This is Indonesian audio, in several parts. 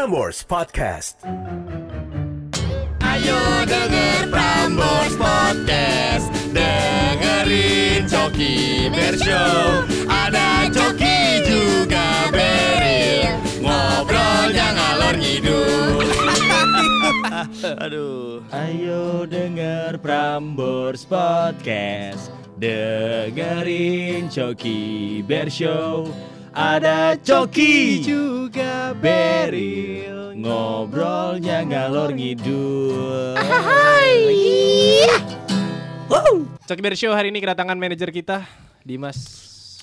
Prambors Podcast. Ayo denger Prambors Podcast Dengerin Coki Bershow Ada Coki juga Beril Ngobrolnya ngalor ngidul Aduh. Ayo denger Prambors Podcast. Dengerin Coki Bear Show. Ada Coki juga Beril. Ngobrolnya ngalor ngidul. Coki Bear Show hari ini kedatangan manajer kita Dimas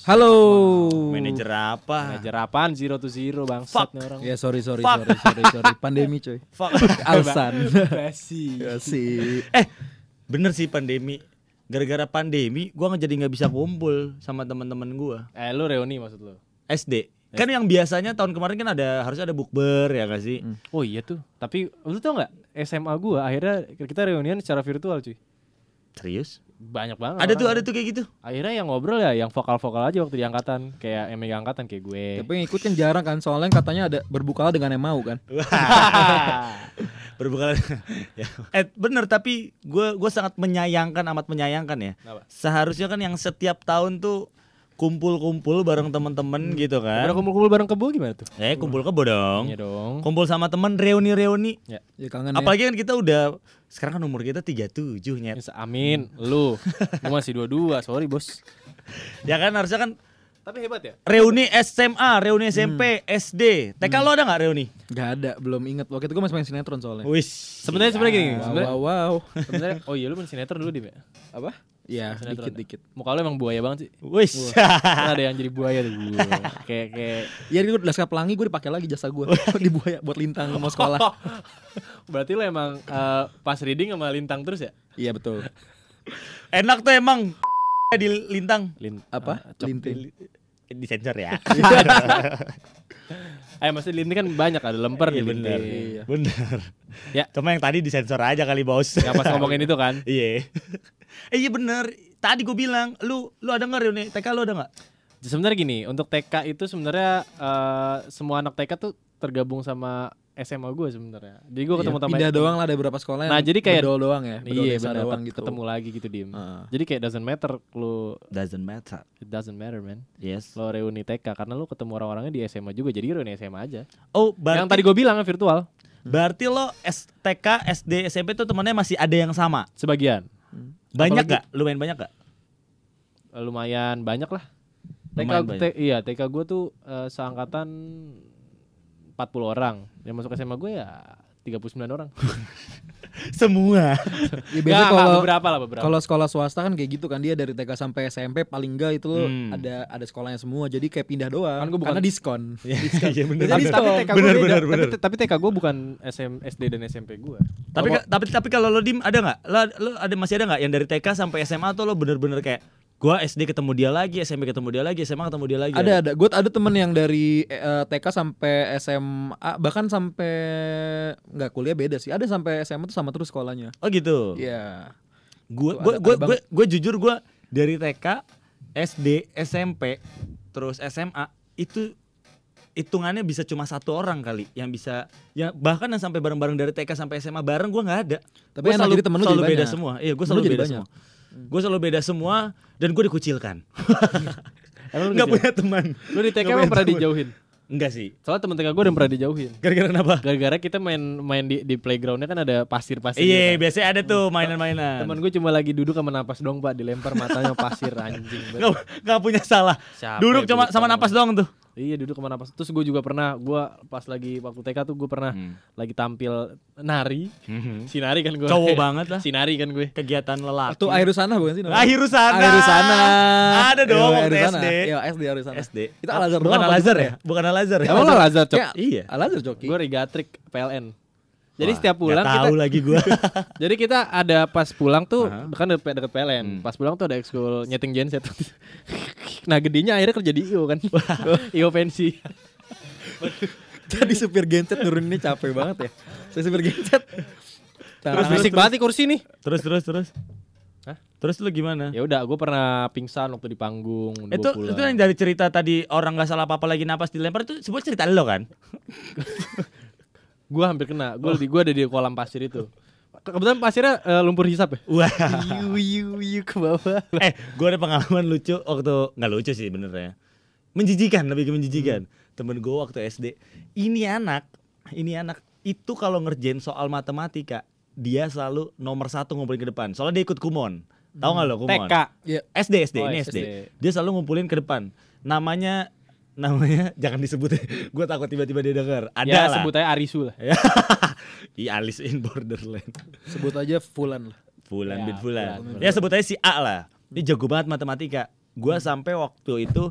Halo. Manajer apa? Manajer apaan zero to zero bangsat Fuck. nih orang Ya sorry sorry Fuck. sorry sorry sorry. Pandemi coy. Fuck. Alasan. Basi ya sih. eh, bener sih pandemi. Gara-gara pandemi, gua nggak jadi nggak bisa kumpul sama teman-teman gua. Eh lu reuni maksud lu SD. Kan yang biasanya tahun kemarin kan ada harus ada bukber ya gak sih? Oh iya tuh Tapi lu tau gak SMA gua akhirnya kita reunian secara virtual cuy Serius? Banyak banget Ada tuh ada tuh kayak gitu. Akhirnya yang ngobrol ya yang vokal-vokal aja waktu di angkatan Kayak yang megang angkatan kayak gue Tapi yang ikut kan jarang kan soalnya katanya ada berbuka dengan yang mau kan. Berbuka ya. Eh bener tapi gue gue sangat menyayangkan amat menyayangkan ya. Kenapa? Seharusnya kan yang setiap tahun tuh kumpul-kumpul bareng temen-temen gitu Udah kan. kumpul-kumpul bareng kebo gimana tuh? Eh kumpul kebo dong. Iya dong Kumpul sama temen reuni-reuni. Ya Ya kangen ya. Apalagi kan kita udah sekarang kan umur kita 37 nyet. Amin Lu Lu masih dua-dua Sorry bos Ya kan harusnya kan Tapi hebat ya reuni SMA, reuni SMP, SD. TK lo ada nggak reuni? Gak ada, belum inget. Waktu itu gue masih main sinetron soalnya. Wis. Sebenarnya sebenarnya gini Wow, sebenarnya wow, wow. sebenarnya oh iya lu main sinetron dulu di Apa? Ya, Sinetron. dikit dikit. Muka lu emang buaya banget sih. Wis. Kan ada yang jadi buaya tuh. kayak kayak Ya gue laskar pelangi gue dipakai lagi jasa gue di buaya buat lintang mau sekolah. Berarti lu emang eh, pas reading sama lintang terus ya? Iya betul. Enak tuh emang di lintang. Lin Apa? cok- Linting. Disensor ya. Eh maksudnya linting kan banyak ada lemper di Iya bener. linting. Bener. Ya. Cuma yang tadi disensor aja kali bos. Yang pas ngomongin itu kan. Iya. Eh iya bener. Tadi gue bilang, lu lu ada nggak reuni TK lu ada nggak? Sebenarnya gini, untuk TK itu sebenarnya eh, semua anak TK tuh tergabung sama SMA gue sebenarnya. Jadi gue ketemu Iya, sama pindah doang lah ada beberapa sekolah yang Nah, jadi kayak- bedol doang ya. bedol Iya benar, doang gitu. ketemu lagi gitu dim. Heeh. Jadi kayak doesn't matter lu Doesn't matter. it doesn't matter man. Yes. Lo reuni TK karena lu ketemu orang-orangnya di SMA juga jadi reuni SMA aja. Oh, berarti Yang tadi gue bilang virtual berarti lo S, TK, SD, SMP tuh temannya masih ada yang sama. sebagian. Banyak Apalagi- gak? Lumayan banyak gak? Eh, lumayan banyak lah. TK, banyak. T- iya TK gue tuh eh, seangkatan 40 orang. Yang masuk SMA gue ya 39 orang. Semua. Ya, Nggak, biasanya nggak, kalau beberapa lah beberapa. Kalau sekolah swasta kan kayak gitu kan dia dari TK sampai SMP paling enggak itu Hmm. ada ada sekolahnya semua jadi kayak pindah doang Kan gua bukan- karena diskon. Iya bener. Jadi tapi, tapi. TK gue Bener, beda. bener, Tapi, tapi TK gue bukan SM, SD dan SMP gue. Tapi ka- tapi tapi kalau lo dim ada nggak? Lo, lo ada masih ada nggak yang dari TK sampai SMA tuh lo bener-bener kayak gua SD ketemu dia lagi, SMP ketemu dia lagi, SMA ketemu dia lagi. Ada ada. Gue ada temen yang dari eh, TK sampai SMA bahkan sampai nggak kuliah beda sih. Ada sampai SMA tuh sama terus sekolahnya. Oh gitu. Iya. Gue ada- gue ada gue gue jujur gue dari TK, SD, SMP, terus SMA itu hitungannya bisa cuma satu orang kali yang bisa ya bahkan yang sampai bareng-bareng dari TK sampai SMA bareng gue nggak ada. Tapi Gua enak selalu, jadi temen lu selalu beda banyak. semua. Iya gue Temen selalu lu beda banyak. Semua. Gue selalu beda semua dan gue dikucilkan. Emang lu Nggak kecil? punya teman. Lu di TK emang pernah teman. dijauhin? Enggak sih. Soalnya temen TK gue udah pernah dijauhin. Gara-gara kenapa? Gara-gara kita main main di, di playgroundnya kan ada pasir-pasir. Iya, kan. biasanya ada tuh mainan-mainan. Temen gue cuma lagi duduk sama napas dong pak dilempar matanya pasir anjing. nggak nggak punya salah. Siapa Duduk cuma sama sama- napas doang tuh. Iya duduk sama napas. Terus gue juga pernah, gue pas lagi waktu TK tuh gue pernah Hmm. lagi tampil nari. Sinari kan gue. Cowok banget lah. Sinari kan gue. Kegiatan lelaki. Itu air sana bukan sih? namanya? Sana. Air sana. Ada dong Iya, waktu Air sana. SD. Iya, SD air sana. SD. Itu Al Azhar Bukan doang Al apa Azhar gimana ya? Bukan Al Azhar ya? Emang lo Lazar cok? Iya. Al Azhar Coki. Gue Rigatrik PLN. Jadi Wah, setiap pulang nggak kita tahu lagi gua. Jadi kita ada pas pulang tuh Aha. kan deket, deket PLN. Hmm. Pas pulang tuh ada ekskul nyeting genset. nah gedenya akhirnya kerja di IO kan. IO pensi. Jadi supir genset nuruninnya capek banget ya. Saya supir genset. Terus Tangan- berisik banget nih kursi nih. terus terus terus. Hah? Terus lu gimana? Ya udah, gue pernah pingsan waktu di panggung. itu pulang. itu yang dari cerita tadi orang nggak salah apa-apa lagi napas dilempar itu sebuah cerita lo kan? Gua hampir kena. Gua di gua ada di kolam pasir itu. Kebetulan pasirnya eh, lumpur hisap ya. Wah. Yu yu yu ke bawah. eh, gue ada pengalaman lucu waktu nggak lucu sih benernya. Menjijikan, lebih ke menjijikan. Temen gue waktu SD, ini anak, ini anak itu kalau ngerjain soal matematika, dia selalu nomor satu ngumpulin ke depan. Soalnya dia ikut kumon. Tahu nggak lo kumon? TK. Iya. SD, SD, Oh, ini SD. SD. Dia selalu ngumpulin ke depan. Namanya, namanya jangan disebut. gue takut tiba-tiba dia denger. Ada Ya lah. sebut aja Arisu lah. Ya. Iya, Alice in Borderland. Sebut aja Fulan lah. Fulan Ya, bin Fulan. Fulan. Ya sebut aja si A lah. Ini jago banget matematika. Gua sampai waktu itu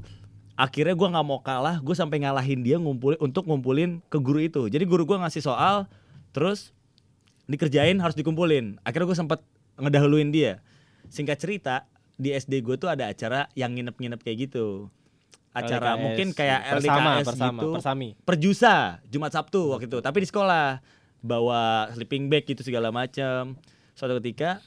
akhirnya gua nggak mau kalah, gue sampai ngalahin dia ngumpulin untuk ngumpulin ke guru itu. Jadi guru gua ngasih soal, terus dikerjain harus dikumpulin. Akhirnya gue sempet ngedahuluin dia. Singkat cerita di SD gue tuh ada acara yang nginep-nginep kayak gitu. Acara LDKS. mungkin kayak Persama, LDKS persama, gitu. persami. Perjusa Jumat Sabtu waktu itu, tapi di sekolah bawa sleeping bag gitu segala macam. Suatu ketika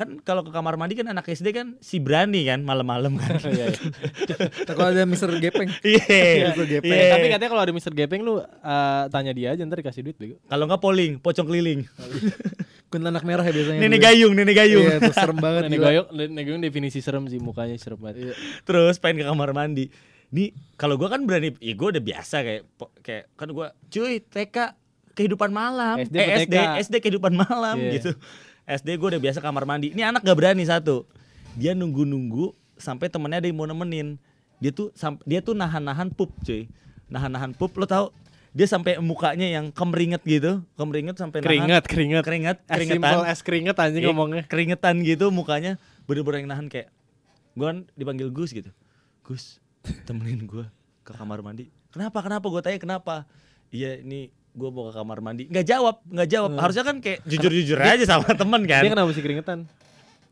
kan kalau ke kamar mandi kan anak SD kan si berani kan malam-malam kan. Iya, iya. Kalau ada Mister Gepeng. Iya. Mister Gepeng. Iya. Tapi katanya kalau ada Mr. Gepeng lu eh, tanya dia aja ntar dikasih duit bego. Kalau nggak polling, pocong keliling. Kuntilanak merah ya biasanya. Nenek ya. gayung, nenek gayung. Iya, itu serem banget. Nenek gayung, nenek gayung definisi serem sih mukanya serem banget. Terus pengen ke kamar mandi. Nih kalau gua kan berani, ya gue udah biasa kayak kayak kan gua cuy TK kehidupan malam, SD eh, SD? SD kehidupan malam Iya. gitu. SD gue udah biasa kamar mandi. Ini anak gak berani satu. Dia nunggu-nunggu sampai temennya ada yang mau nemenin. Dia tuh dia tuh nahan-nahan pup cuy. Nahan-nahan pup lo tau dia sampai mukanya yang kemeringet gitu, kemeringet sampai nahan. Keringet, keringet. Keringet, As keringetan. simple as keringet anjing Iya, ngomongnya. keringetan gitu mukanya bener-bener yang nahan kayak gue kan dipanggil Gus gitu Gus temenin gue ke kamar mandi kenapa kenapa gue tanya kenapa iya ini gue mau ke kamar mandi nggak jawab nggak jawab harusnya kan kayak jujur-jujur aja sama temen kan Dia kenapa mesti keringetan?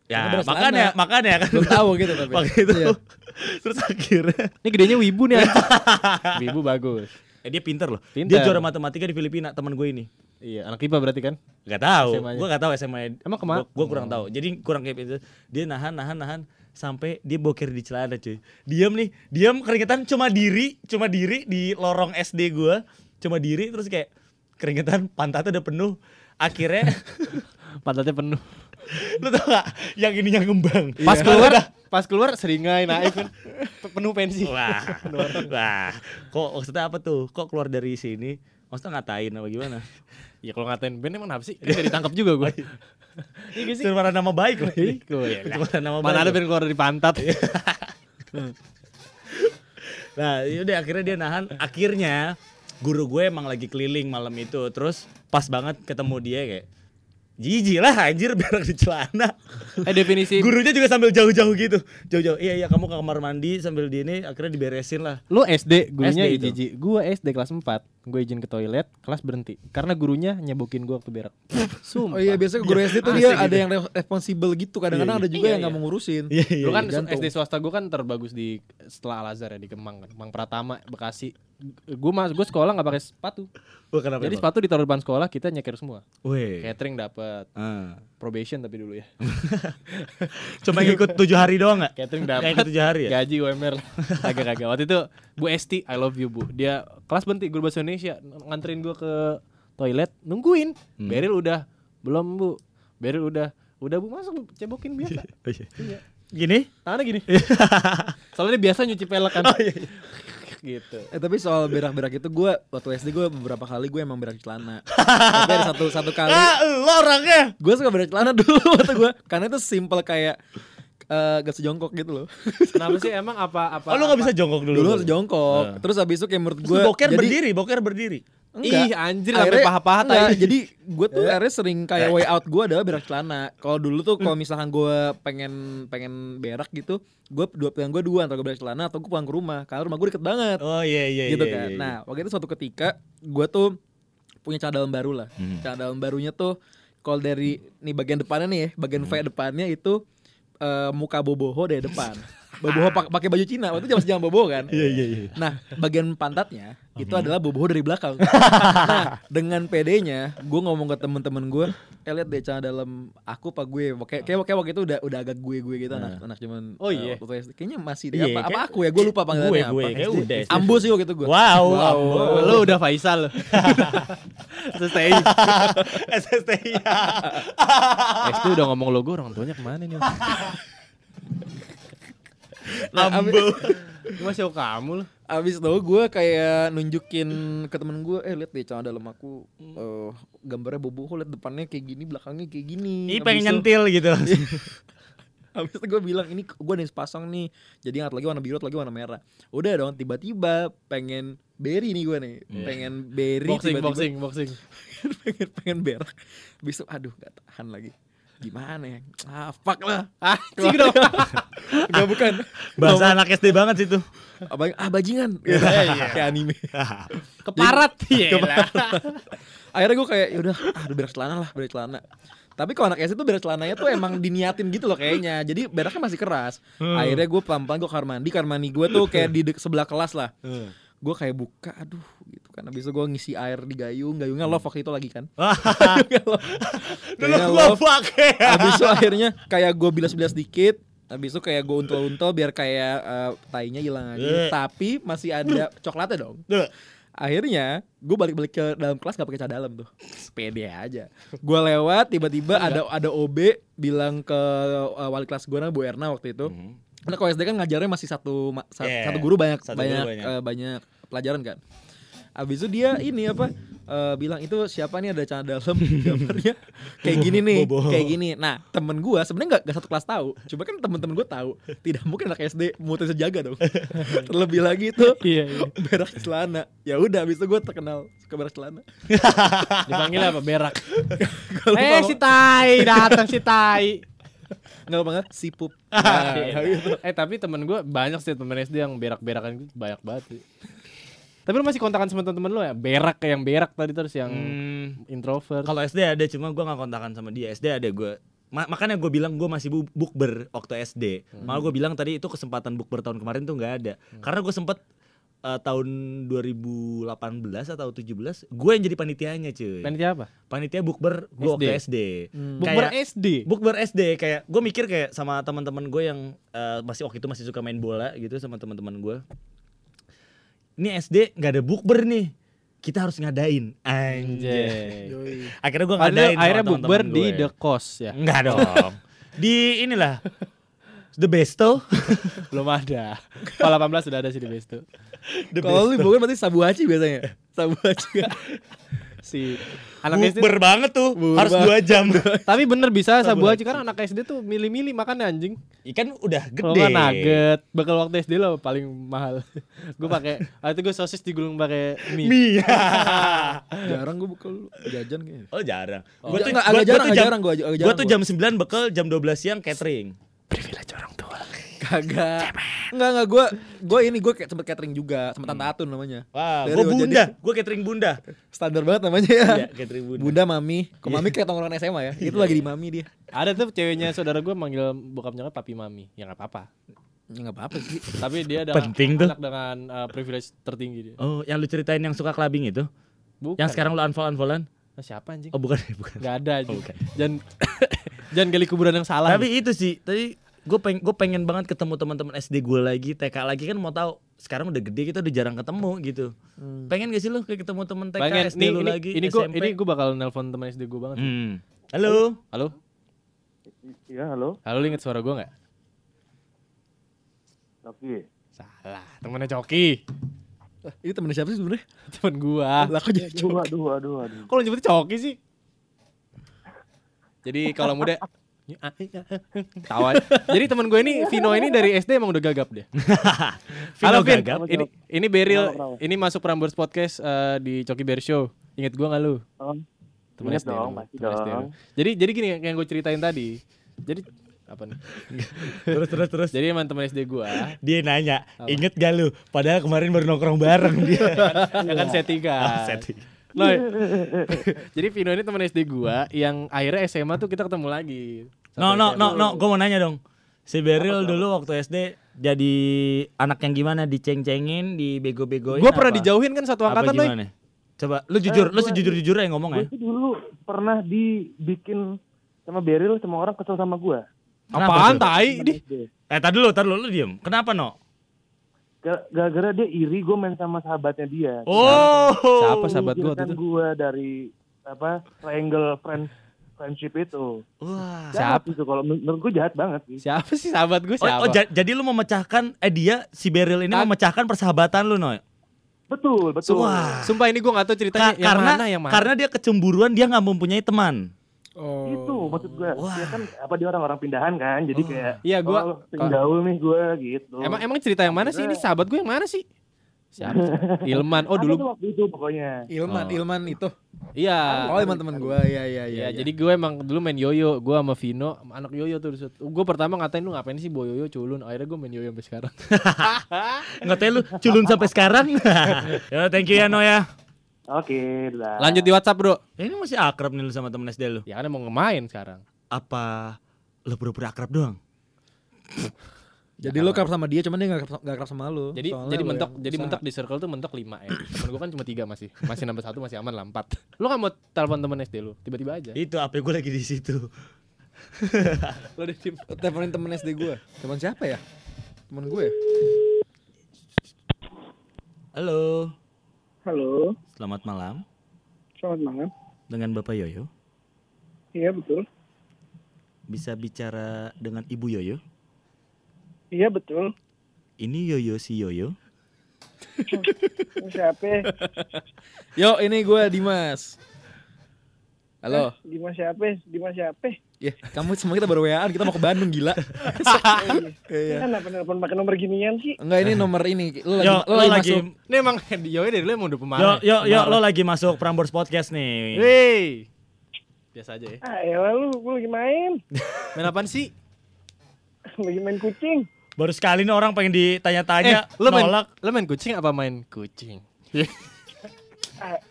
ya makanya celana. makanya kan Belum tahu gitu tapi. Waktu itu Iya. terus akhirnya Ini gedenya wibu nih wibu bagus. eh, dia pinter loh Pinter. dia juara matematika di Filipina teman gue ini Iya, anak IPA berarti kan? Gak tahu, gue gak tahu SMA. Emang ke mana? Gue kurang tahu. Jadi kurang kayak itu. Dia nahan, nahan, nahan sampai dia boker di celana cuy. Diam nih, diam keringetan cuma diri, cuma diri di lorong SD gue, cuma diri terus kayak keringetan pantatnya udah penuh. Akhirnya Pantatnya penuh. lu tau gak yang ininya ngembang. Pas keluar, pas keluar seringai naik kan. Penuh pensi. Wah, wah, kok maksudnya apa tuh? Kok keluar dari sini? Maksudnya ngatain apa gimana? Ya kalau ngatain Ben emang apa sih? Kan gak ditangkap juga gue. Iya sih? Cuma nama baik loh. Oh, iya. Cuma nama Mana baik ada loh. Ben keluar dari pantat. Nah, yaudah akhirnya dia nahan. Akhirnya guru gue emang lagi keliling malam itu. Terus pas banget ketemu dia kayak Jijik lah anjir berak di celana. eh definisi Gurunya juga sambil jauh-jauh gitu. Jauh-jauh. Iya iya kamu ke kamar mandi sambil di ini akhirnya diberesin lah. Lu SD, gurunya SD. IJJ. Gua SD kelas 4, gue izin ke toilet, kelas berhenti. Karena gurunya nyebokin gua waktu berak. Sumpah. Oh iya biasanya guru SD tuh asik dia gitu. ada yang re- responsibel gitu. Kadang-kadang Iya, ada juga iya. yang nggak mau ngurusin. Iya iya. Lu kan gantung. SD swasta gue kan terbagus di setelah Al Azhar ya di Kemang kan. Kemang Pratama, Bekasi. Gue mas, gue sekolah nggak pakai sepatu. Wah, kenapa? Jadi emang? sepatu ditaruh depan sekolah kita nyeker semua. Weh. Catering dapat, Ah. Probation tapi dulu ya. Cuma ngikut tujuh hari doang gak? Catering dapat. ikut tujuh hari ya? Gaji UMR kagak-kagak. Waktu itu Bu Esti, I love you Bu. Dia kelas berhenti guru bahasa Indonesia ng- nganterin gua ke toilet, nungguin. Hmm. Beril udah, belum Bu. Beril udah, udah Bu masuk cebokin biasa. Oh, iya. Iya. Gini? Tangannya gini. Soalnya dia biasa nyuci pelek kan. Oh iya. Gitu. Eh tapi soal berak-berak itu gue waktu SD gue beberapa kali gue emang berak celana. tapi ada satu satu kali Ah, lo orangnya. gue suka berak celana dulu waktu gue karena itu simple kayak eh gak sejongkok gitu loh. Kenapa sih emang apa apa? Oh, lo gak bisa jongkok dulu. Dulu harus jongkok. Nah. Terus habis itu kayak menurut gue boker berdiri, boker berdiri. Ih, anjir, sampai paha-paha enggak, tai. Jadi gue tuh akhirnya sering kayak way out gue adalah berak celana. Kalau dulu tuh kalau misalkan gue pengen pengen berak gitu, gue dua pilihan gue dua antara gue berak celana atau gue pulang ke rumah. Karena rumah gue deket banget. Oh iya iya gitu iya, kan. iya, iya. Nah, waktu itu suatu ketika gue tuh punya celana dalam baru lah. Hmm. Celana dalam barunya tuh kalau dari nih bagian depannya nih ya, bagian Hmm. V depannya itu eh, muka boboho dari depan. boboho pak- pakai baju Cina. Waktu itu zaman zaman boboho kan. Iya iya iya. Nah, bagian pantatnya itu adalah boboho dari belakang. nah, dengan PD-nya, gue ngomong ke temen-temen gue, eh lihat deh celana dalam aku apa gue, kayak kayak, kayak waktu itu udah udah agak gue gue gitu anak anak cuman Oh iya. SD. kayaknya masih deh. Iya, apa, apa aku ya, gue lupa panggilannya Gue, apa. gue, kayak udah SD. Ambo sih waktu itu gue. Wow, Wow, lu udah Faisal. SSTI. SSTI. SD udah ngomong logo orang tuanya ke mana nih? Nah, abis, Ambo. Masih kamu loh. abis itu gue kayak nunjukin ke temen gue, eh lihat deh celana dalam aku eh, gambarnya bobo, lihat depannya kayak gini, belakangnya kayak gini. Ini Abis pengen itu- nyentil gitu. Habis itu gue bilang ini gue nih sepasang nih Jadi yang satu lagi warna biru lagi warna merah Udah dong tiba-tiba pengen berry nih gue nih Pengen berry Boxing, tiba-tiba boxing, boxing. pengen, pengen berak itu aduh gak tahan lagi Gimana ya? Ah fuck lah. Anjing dong. Gak bukan. Bahasa anak SD banget sih tuh. Apa, Ah bajingan. Gitu. Kayak anime. Keparat. Iya. Akhirnya gue kayak yaudah ah udah berak celana lah berak celana. Tapi kalau anak SD tuh berak celananya tuh emang diniatin gitu loh kayaknya. Jadi beraknya masih keras. Akhirnya gue pelan-pelan gue kamar mandi Kamar mandi gue tuh kayak di sebelah kelas lah. Gue kayak buka aduh kan habis itu gue ngisi air di gayung gayungnya love waktu itu lagi kan Gayungnya love. Dulu pakai. habis itu akhirnya kayak gue bilas-bilas dikit habis itu kayak gue untul-untul biar kayak eh, tainya hilang Eh. aja tapi masih ada coklatnya dong akhirnya gue balik-balik ke dalam kelas gak pakai cadar dalam tuh pede aja gue lewat tiba-tiba ada ada OB bilang ke eh, wali kelas gue nah Bu Erna waktu itu Karena kalau SD kan ngajarnya masih satu ma- sa- Yeah. satu guru banyak Satu guru banyak banyak. eh, banyak pelajaran kan. Abis itu dia ini apa eh, bilang itu siapa nih ada celana dalam gambarnya kayak gini nih Bobo. kayak gini. Nah temen gua sebenarnya nggak nggak satu kelas tahu. Coba kan temen-temen gua tahu. Tidak mungkin anak SD mutu sejaga dong. Terlebih lagi tuh Iya, iya. berak celana. Ya udah abis itu gua terkenal suka berak celana. Dipanggil apa? Berak. Eh si tai, datang si tai. nggak apa nggak sipup. Nah, gitu. eh tapi temen gue banyak sih temen SD yang berak-berakan gitu banyak banget sih. Tapi lu masih kontakan sama temen-temen lu ya? Berak yang berak tadi terus yang Hmm, introvert. Kalau SD ada cuma gua nggak kontakan sama dia. SD ada gua. Ma- makanya gue bilang gue masih bu- bukber waktu SD. Malah gue bilang tadi itu kesempatan bukber tahun kemarin tuh nggak ada. Karena gue sempet eh, tahun 2018 atau 17 gue yang jadi panitianya cuy. Panitia apa? Panitia bukber gue waktu SD. Bukber Kayak- SD. Bukber SD kayak gue mikir kayak sama teman-teman gue yang eh, masih waktu itu masih suka main bola gitu sama teman-teman gue. Ini SD nggak ada bukber nih. Kita harus ngadain. Anjay. Akhirnya gue ngadain akhirnya bukber di. The Cost ya. Enggak dong. di inilah The Besto. Belum ada. Kalau 18 sudah ada sih di Besto. The Kalau lu Bogor berarti sabu haji biasanya. Sabu haji. Si anak SD. Bukber banget tuh. Bukber harus dua jam. Tapi bener bisa sabu aja karena anak SD tuh milih-milih makan anjing. Ikan udah Kalau gede. nggak nugget, bakal waktu SD lo paling mahal. gue pakai, waktu itu gue sosis digulung pakai mie. Mie. Jarang gue buka jajan kayaknya. oh jarang. Oh, Gua tuh- agak jarang, tuh agak jam- jarang gua, agak Gua jarang tuh jam 9 bekal, jam 12 siang catering. Kagak. Enggak enggak gue gue ini gue kayak sempet catering juga sama Tante Atun namanya. Wah, gua gua bunda, gua catering bunda. Standar banget namanya ya. Iya, catering bunda. Bunda mami. Kok mami kayak tongkrongan SMA ya. Itu lagi di mami dia. Ada tuh ceweknya saudara gue manggil bokap nyokap papi mami. Ya nggak apa-apa. Ya enggak apa-apa sih. Tapi dia adalah Penting tuh. anak dengan uh, privilege tertinggi dia. Oh, yang lu ceritain yang suka clubbing itu? Bukan. Yang sekarang lu unfollow-unfollowan? Nah, siapa anjing? Oh, bukan, bukan. Gak ada aja. Oh, bukan. Jangan jangan gali kuburan yang salah. Tapi itu sih, tadi gue pengen gue pengen banget ketemu teman-teman SD gue lagi, TK lagi kan mau tahu sekarang udah gede kita udah jarang ketemu gitu. Pengen gak sih lu kayak ketemu temen TK Pengen SD nih, lu ini, lagi ini gue ini gue bakal nelpon teman SD gue banget. Hmm. Halo. Halo? Iya, halo. Halo, inget suara gue nggak? Oke. Salah, temennya Coki. Ini temen siapa sih sebenarnya? Temen gua. Lah kok jadi Aduh, aduh, aduh, aduh. Kok lu nyebutnya Coki sih? Jadi kalau muda Tawa. Jadi temen gue ini Vino ini dari SD emang udah gagap deh. Halo Vin, gagap? ini ini Beril, ini masuk Prambors Podcast eh, di Coki Bear Show. Ingat gua nggak lu? Oh, Temen Ingat SD dong, lu, pasti temen SD lu. Jadi jadi gini yang gue ceritain tadi. Jadi apa nih? terus terus terus. Jadi emang temen SD gua Dia nanya, inget gak lu? Padahal kemarin baru nongkrong bareng dia. ya kan settingan. Ah, setting. Loh, jadi Vino ini temen SD gua yang akhirnya SMA tuh kita ketemu lagi. No no no no, gue mau nanya dong. Si Beril dulu waktu SD jadi anak yang gimana? Diceng-cengin, dibego-begoin Gua pernah dijauhin kan satu angkatan gimana? Coba lu jujur, Eh, lu gua- sejujur-jujur ya ngomong ya. gue sih dulu pernah dibikin sama Beril sama orang kesel sama gue. Apaan tuh? tai? Di. Eh, tadi dulu, tadi dulu lu diem. Kenapa no? Ga- Gara-gara dia iri gue main sama sahabatnya dia. Oh. Siapa sahabat Kan itu? gue dari apa triangle friend friendship itu. Wah. Jahat itu kalau men- menurut gue jahat banget sih. Siapa sih sahabat gue Oh, siapa? oh, ja- jadi lu memecahkan eh dia si Beryl ini Kan- memecahkan persahabatan lu, Noy. Betul, betul. Wah. Sumpah ini gue gak tahu ceritanya Ka- yang karena mana yang mana. karena dia kecemburuan dia nggak mempunyai teman. Oh. Itu maksud gue. Wah. Dia kan apa dia orang-orang pindahan kan. Jadi kayak Iya, gua- oh, pengen gaul nih gue gitu. emang emang cerita yang mana sih ini sahabat gue yang mana sih? Siapa? Ilman. Oh Ada dulu. waktu itu pokoknya. Ilman, Oh. Ilman itu. Iya. Oh, Ilman teman gua. Iya, iya, iya. Iya, jadi gue emang dulu main yoyo, gue sama Vino, anak yoyo tuh. Gue pertama ngatain lu ngapain sih bawa yoyo culun, akhirnya gue main yoyo sampai sekarang. Nggak tahu lu culun sampai sekarang. ya, thank you ya, Noy ya. Oke, dah. Lanjut di WhatsApp bro. Ini masih akrab nih lu sama temen SD lu. Ya kan mau ngemain sekarang. Apa lu pura-pura akrab doang? Jadi lu kerap sama dia, cuman dia gak kerap, gak kerap sama lu. Jadi Soalnya jadi mentok jadi usaha. mentok di circle tuh mentok 5 ya. Temen gue kan cuma tiga masih. Masih nambah satu masih aman lah 4. Lu kan mau telepon temen SD lu, tiba-tiba aja. Itu apa gue lagi di situ. Lu di tim. teleponin temen SD gua. Temen siapa ya? Temen gue. Halo. Halo, Selamat malam selamat malam. dengan Bapak Yoyo. Iya betul. Bisa bicara dengan Ibu Yoyo? Iya betul. Ini Yoyo si Yoyo. Ini siapa? Yo, ini gua Dimas. Halo. Dimas siapa? Dimas siapa? Ya, kamu semua kita baru WA-an, kita mau ke Bandung gila. Iya. Kan apa nelfon pakai nomor ginian sih? Enggak, ini nomor ini. Lu lagi Yo, lu lo lagi masuk. Ini emang di yoyo dari dulu emang udah pemarah. yo, yo, yo, lo lagi masuk Prambors Podcast nih. Wey. Biasa aja ya. Ah elah lu, gue lagi main. Main apaan sih? lagi main kucing. Baru sekali nih orang pengen ditanya-tanya, Eh, lu main, nolak. lu main kucing apa main kucing?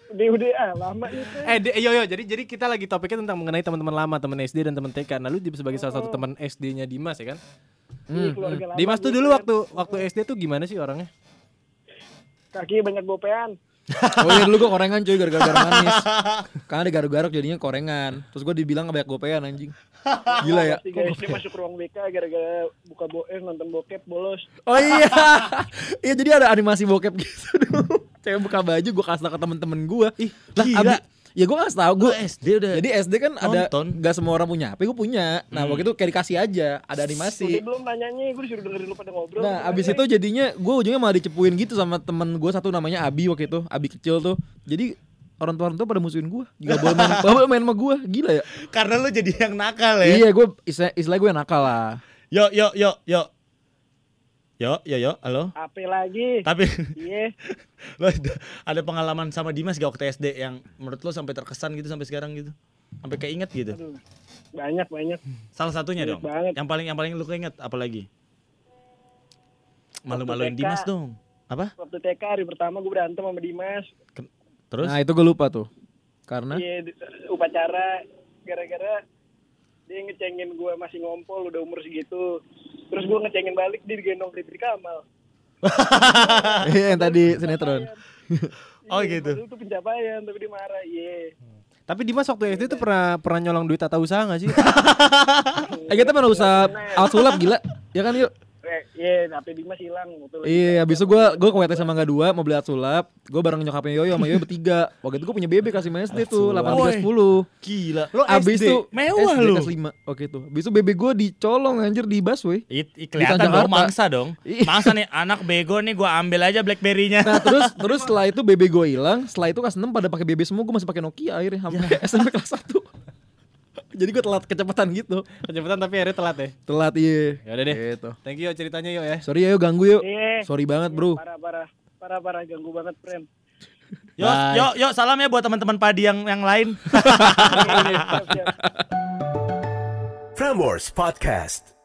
Udah udah ah lama itu. eh, yo yo, jadi jadi kita lagi topiknya tentang mengenai teman-teman lama, teman SD dan teman TK. Nah, lu di- sebagai salah satu teman SD-nya Dimas ya kan? Ih, keluarga lama Dimas tuh dulu Fred. waktu waktu SD tuh gimana sih orangnya? kaki banyak bopean. Oh iya dulu gua korengan cuy gara-gara garam manis. Karena ada garuk-garuk jadinya korengan. Terus gua dibilang banyak gopean anjing. Gila ya. Guys dia masuk ruang BK gara-gara buka bo eh, nonton bokep bolos. Oh iya. Iya jadi ada animasi bokep gitu dulu. Cewek buka baju gua kasih ke temen-temen gua. Ih, lah gila. Ya gua kasih tau Gue gua. SD udah. Jadi SD kan ada Nonton. gak semua orang punya HP, gue punya. Nah, waktu itu kayak dikasih aja, ada Udah animasi. belum nanyanya, gue disuruh dengerin lu pada ngobrol. Nah, abis itu jadinya gue ujungnya malah dicepuin gitu sama temen gue satu namanya Abi waktu itu, Abi kecil tuh. Jadi orang tua orang tua pada musuhin gue, gak boleh main, gak boleh main sama gue, gila ya. karena lu jadi yang nakal ya. Iya, gue istilah, istilah gue yang nakal lah. Yo yo yo yo. Yo yo yo, halo. Apa lagi? Tapi Iya. lo ada, pengalaman sama Dimas gak waktu SD yang menurut lo sampai terkesan gitu sampai sekarang gitu? Sampai keinget gitu. Aduh. Banyak banyak. Salah satunya Banyak dong. banget. Yang paling yang paling lu keinget apa lagi? Malu-maluin. Dimas dong. Apa? Waktu TK hari pertama gue berantem sama Dimas. Terus? Nah, itu gue lupa tuh. Karena Iya, di- upacara gara-gara dia ngecengin gue masih ngompol udah umur segitu. Terus gue ngecengin balik dia digendong Ridri Kamal. Iya, yang tadi sinetron. Oh, Iya, gitu. Itu pencapaian tapi dia marah. Iya. Tapi Dimas waktu SD tuh pernah pernah nyolong duit tata usaha gak sih? Eh kita pernah usah alat sulap gila. Ya kan yuk. Eh, Iya, HP Dimas hilang. Iya, abis itu gue gue ke WT sama Angga 2 mau beli alat sulap. Gue bareng nyokapnya Yoyo sama Yoyo bertiga. Waktu itu gue punya bebek kasih SD tuh, sulap. 8 10. Gila. Lo Abis itu Mewah lu. kelas 5 Oke tuh. Abis itu bebek gue dicolong anjir di busway. It, kelihatan dong mangsa dong. Iya. Mangsa nih anak bego nih gua ambil aja Blackberry-nya. Nah terus terus setelah itu BB gue hilang, setelah itu kelas 6 pada pakai BB semua, gue masih pakai Nokia akhirnya sampai SMP kelas 1. Jadi gue telat kecepatan gitu. Kecepatan tapi akhirnya telat ya. Telat iya. Ya udah deh. Gitu. Thank you ceritanya yuk ya. Sorry ya yuk ganggu yuk. Iya. Sorry banget bro. Parah parah. Parah parah ganggu banget, friend. Yo, yo, yo, salam ya buat teman-teman padi yang yang lain. Prambors Podcast.